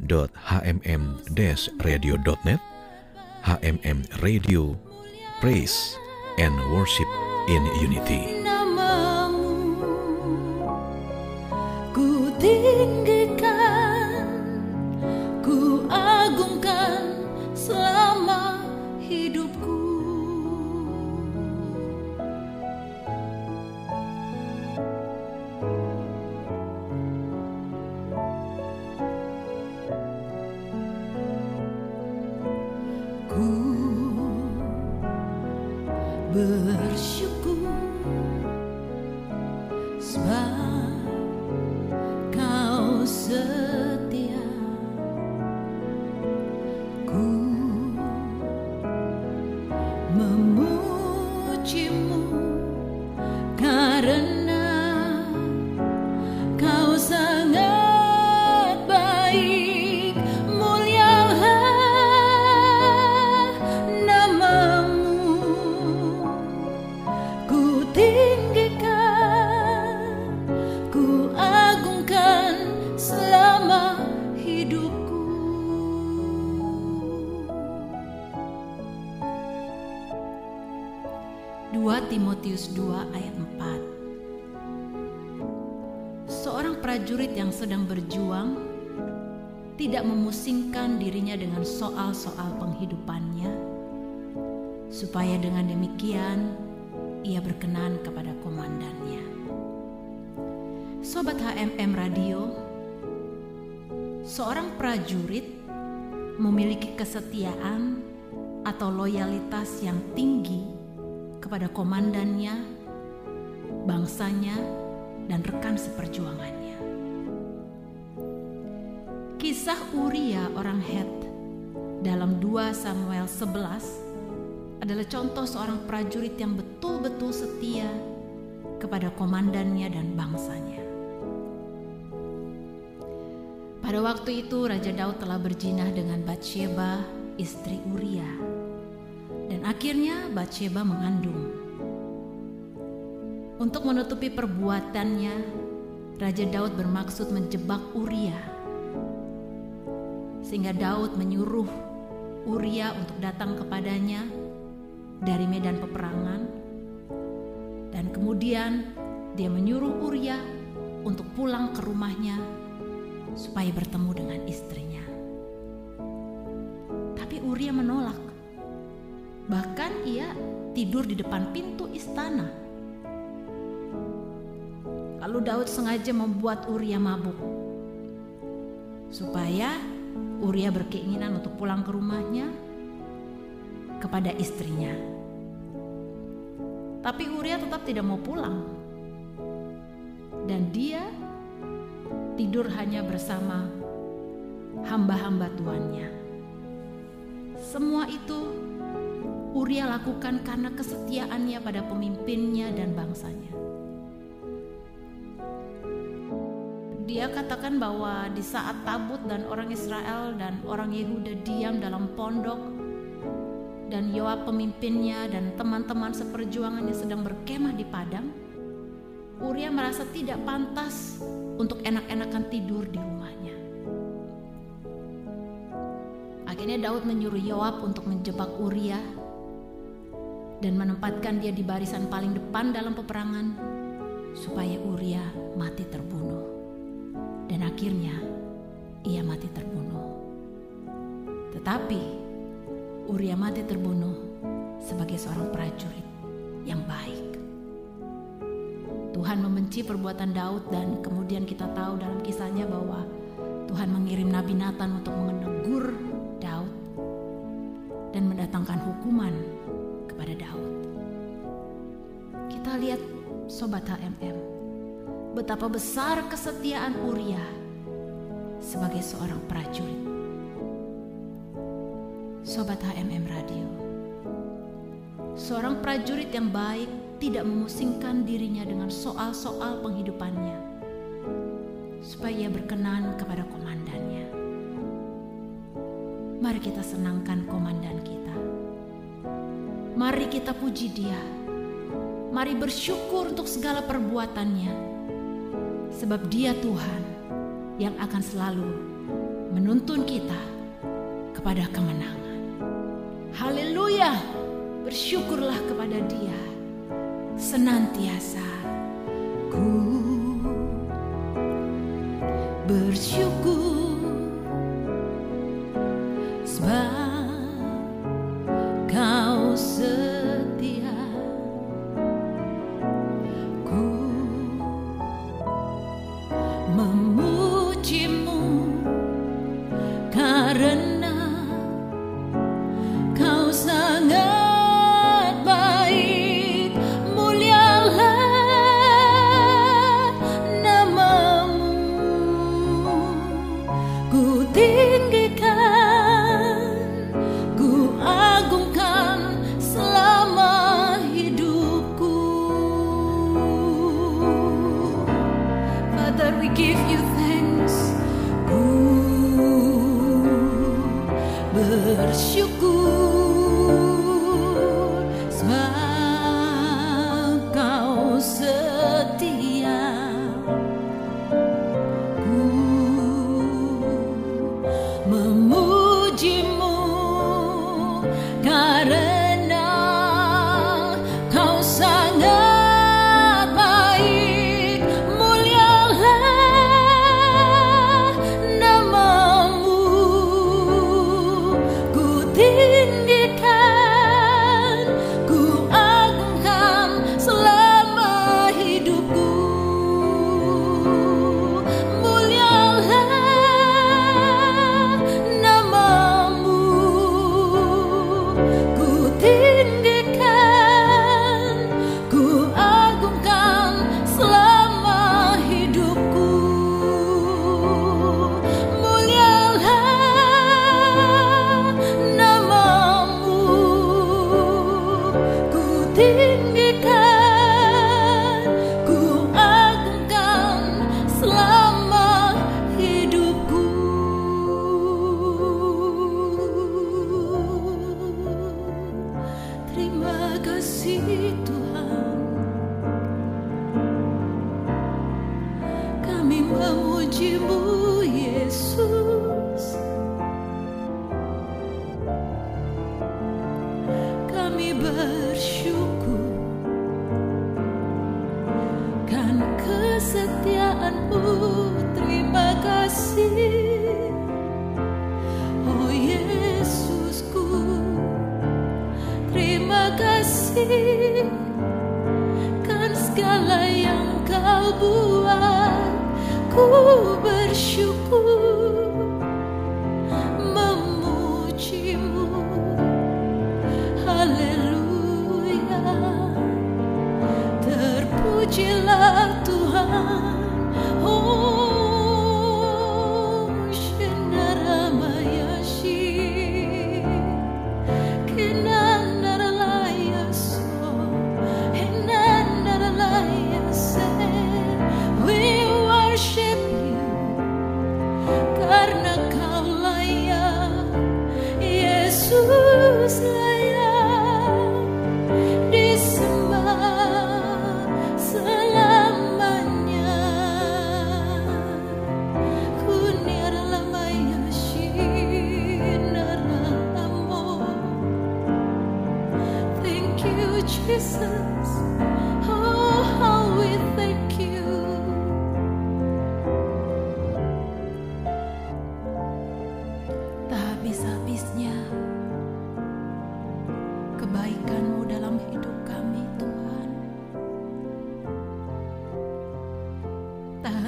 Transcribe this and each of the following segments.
www.hmm-radio.net HMM Radio Praise and Worship in Unity. Ku tinggikan Ku agungkan selama hidupku memusingkan dirinya dengan soal-soal penghidupannya, supaya dengan demikian ia berkenan kepada komandannya. Sobat HMM Radio, seorang prajurit memiliki kesetiaan atau loyalitas yang tinggi kepada komandannya, bangsanya, dan rekan seperjuangannya. Kisah Uria orang Het dalam 2 Samuel 11 adalah contoh seorang prajurit yang betul-betul setia kepada komandannya dan bangsanya. Pada waktu itu Raja Daud telah berjinah dengan Batsheba, istri Uria. Dan akhirnya Batsheba mengandung. Untuk menutupi perbuatannya, Raja Daud bermaksud menjebak Uria. Sehingga Daud menyuruh Uria untuk datang kepadanya dari medan peperangan dan kemudian dia menyuruh Uria untuk pulang ke rumahnya supaya bertemu dengan istrinya. Tapi Uria menolak. Bahkan ia tidur di depan pintu istana. Lalu Daud sengaja membuat Uria mabuk supaya Uria berkeinginan untuk pulang ke rumahnya kepada istrinya. Tapi Uria tetap tidak mau pulang. Dan dia tidur hanya bersama hamba-hamba tuannya. Semua itu Uria lakukan karena kesetiaannya pada pemimpinnya dan bangsanya. Dia katakan bahwa di saat Tabut dan orang Israel dan orang Yehuda diam dalam pondok dan Yoab pemimpinnya dan teman-teman seperjuangannya sedang berkemah di padang, Uria merasa tidak pantas untuk enak-enakan tidur di rumahnya. Akhirnya Daud menyuruh Yoab untuk menjebak Uria dan menempatkan dia di barisan paling depan dalam peperangan supaya Uria mati terbunuh. Dan akhirnya ia mati terbunuh. Tetapi Uria mati terbunuh sebagai seorang prajurit yang baik. Tuhan membenci perbuatan Daud dan kemudian kita tahu dalam kisahnya bahwa Tuhan mengirim Nabi Nathan untuk menegur Daud dan mendatangkan hukuman kepada Daud. Kita lihat sobat HMM, betapa besar kesetiaan Uria sebagai seorang prajurit. Sobat HMM Radio, seorang prajurit yang baik tidak memusingkan dirinya dengan soal-soal penghidupannya, supaya ia berkenan kepada komandannya. Mari kita senangkan komandan kita. Mari kita puji dia. Mari bersyukur untuk segala perbuatannya. Sebab dia Tuhan yang akan selalu menuntun kita kepada kemenangan. Haleluya! Bersyukurlah kepada Dia senantiasa. Ku bersyukur memujimu karena kesetiaanmu terima kasih. Oh Yesusku terima kasih. Kan segala yang kau buat ku bersyukur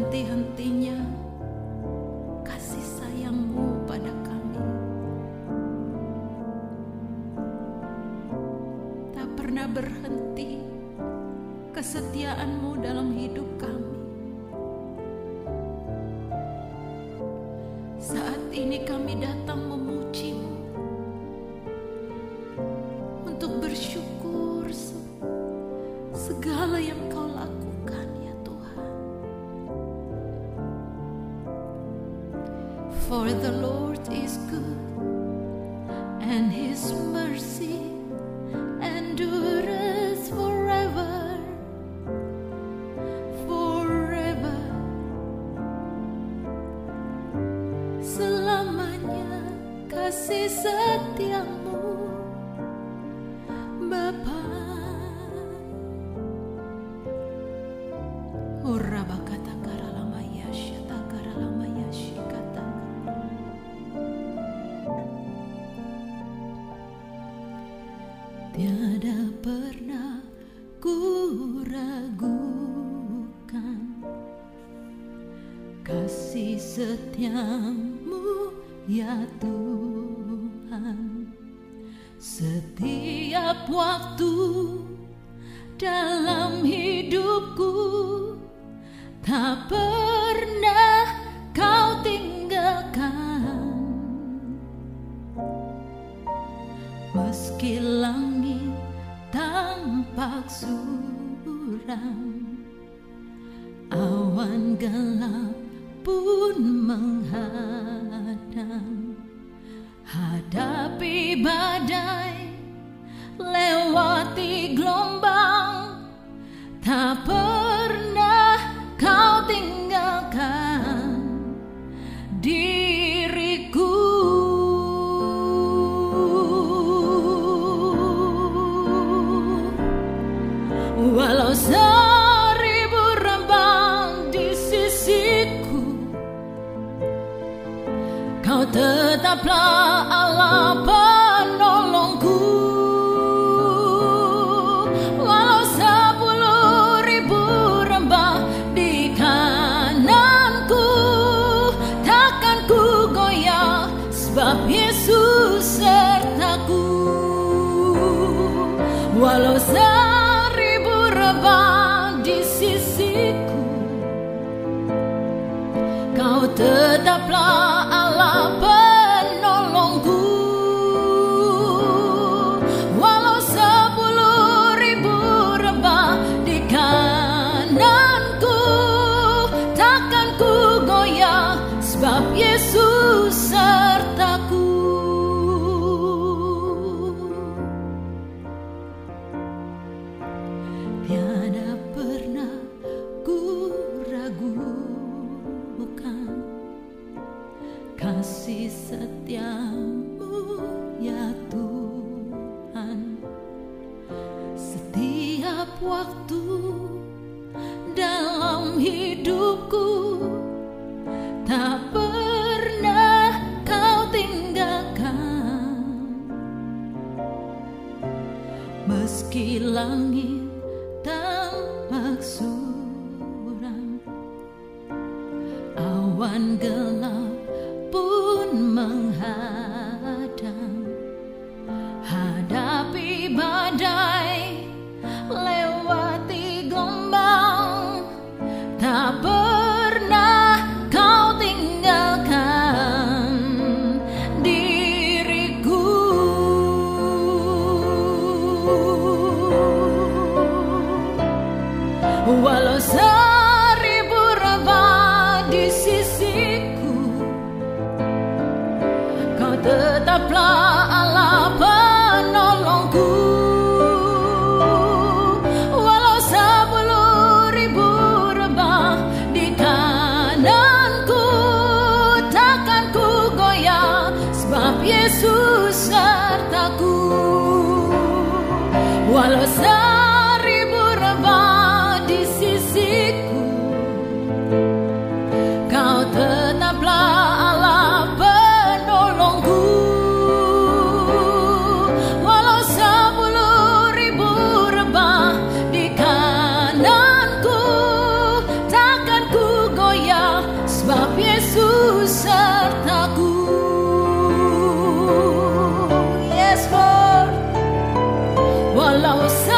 henti-hentinya kasih sayangmu pada kami. Tak pernah berhenti kesetiaanmu dalam hidup kami. Saat ini kami datang kasih setiamu dalam hidupku. Tak pernah kau tinggalkan. Meski langit tampak suram awan gelap pun menghadang. Hadapi badai lewati gelombang tak pernah kau tinggalkan diriku. Walau seribu rembang di sisiku kau tetaplah Allah langit tampak suram awan gelap lost.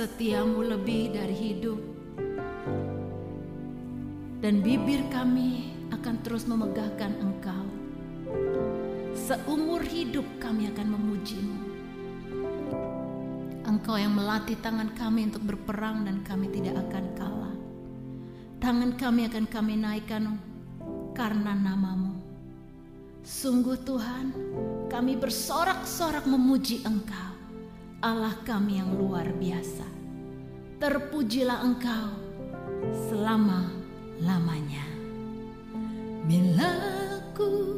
setiamu lebih dari hidup. Dan bibir kami akan terus memegahkan engkau. Seumur hidup kami akan memujimu. Engkau yang melatih tangan kami untuk berperang dan kami tidak akan kalah. Tangan kami akan kami naikkan karena namamu. Sungguh Tuhan, kami bersorak-sorak memuji Engkau. Allah kami yang luar biasa. Terpujilah Engkau selama-lamanya. Bila ku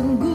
couldn't.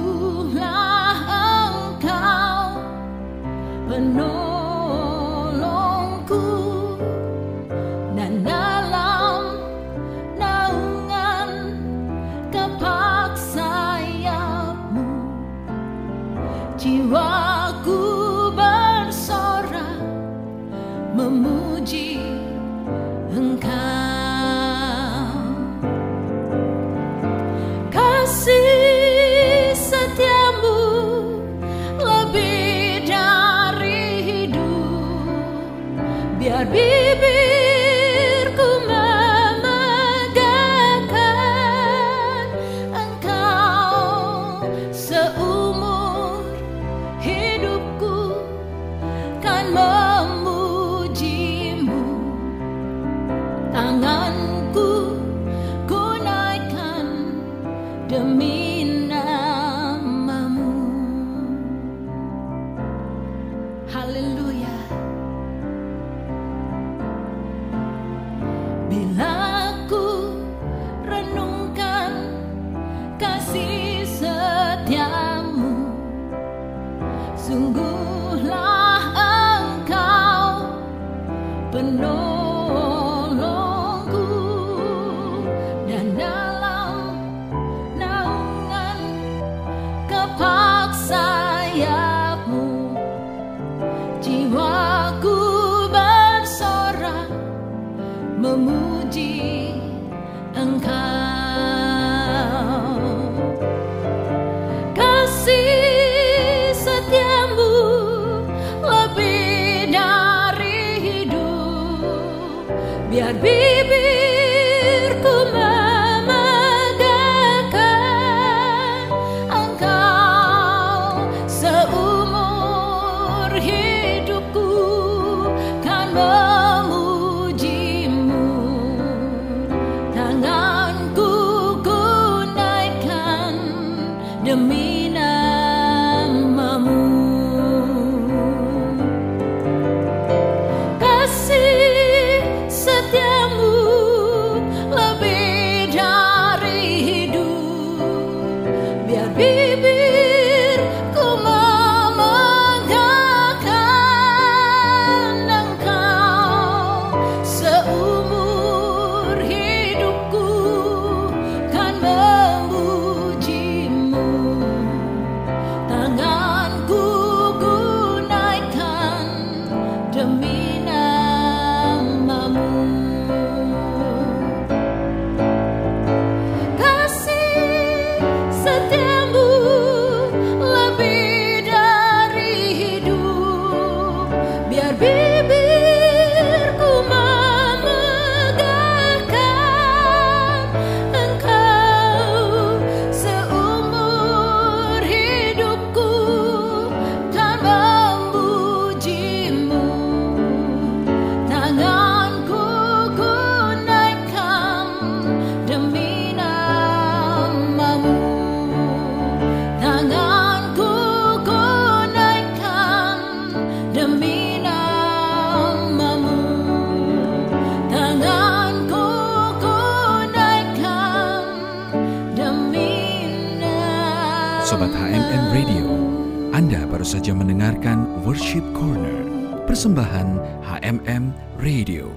Baru saja mendengarkan Worship Corner, persembahan HMM Radio.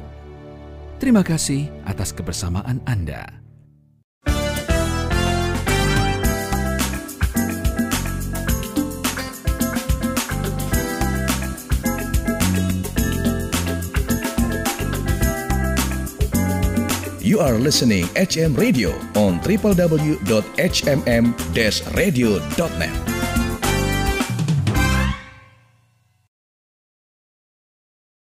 Terima kasih atas kebersamaan Anda. You are listening HM Radio on www.hmm-radio.net.